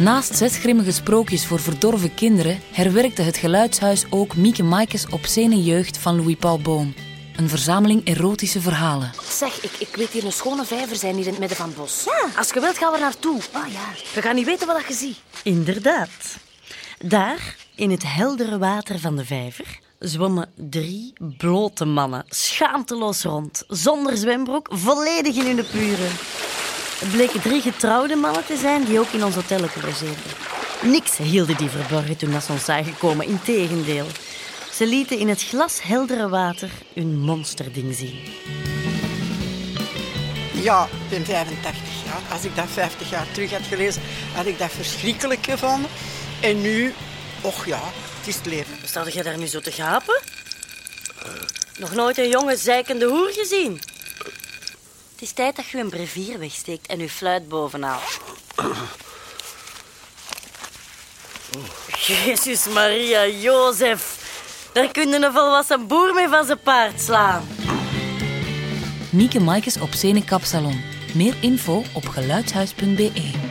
Naast zes grimmige sprookjes voor verdorven kinderen herwerkte het geluidshuis ook Mieke Maaikes Obscene Jeugd van Louis Paul Boom. Een verzameling erotische verhalen. Zeg, ik, ik weet hier een schone vijver zijn hier in het midden van het bos. Als je wilt, gaan we naartoe. Oh ja. Je gaat niet weten wat je ziet. Inderdaad. Daar, in het heldere water van de vijver, zwommen drie blote mannen schaamteloos rond, zonder zwembroek, volledig in hun puren. Het bleken drie getrouwde mannen te zijn die ook in ons hotel logeerden. Niks hielden die verborgen toen dat ze ons zagen komen, integendeel. Ze lieten in het glasheldere water hun monsterding zien. Ja, ik ben 85 jaar. Als ik dat 50 jaar terug had gelezen, had ik dat verschrikkelijk gevonden. En nu, och ja, het is het leven. Sta je daar nu zo te gapen? Nog nooit een jonge zeikende hoer gezien? Het is tijd dat je een brevier wegsteekt en je fluit bovenaan. Jezus Maria Jozef. Daar kun je een volwassen boer mee van zijn paard slaan. Mieke Maaikes Obscene Kapsalon. Meer info op geluidshuis.be.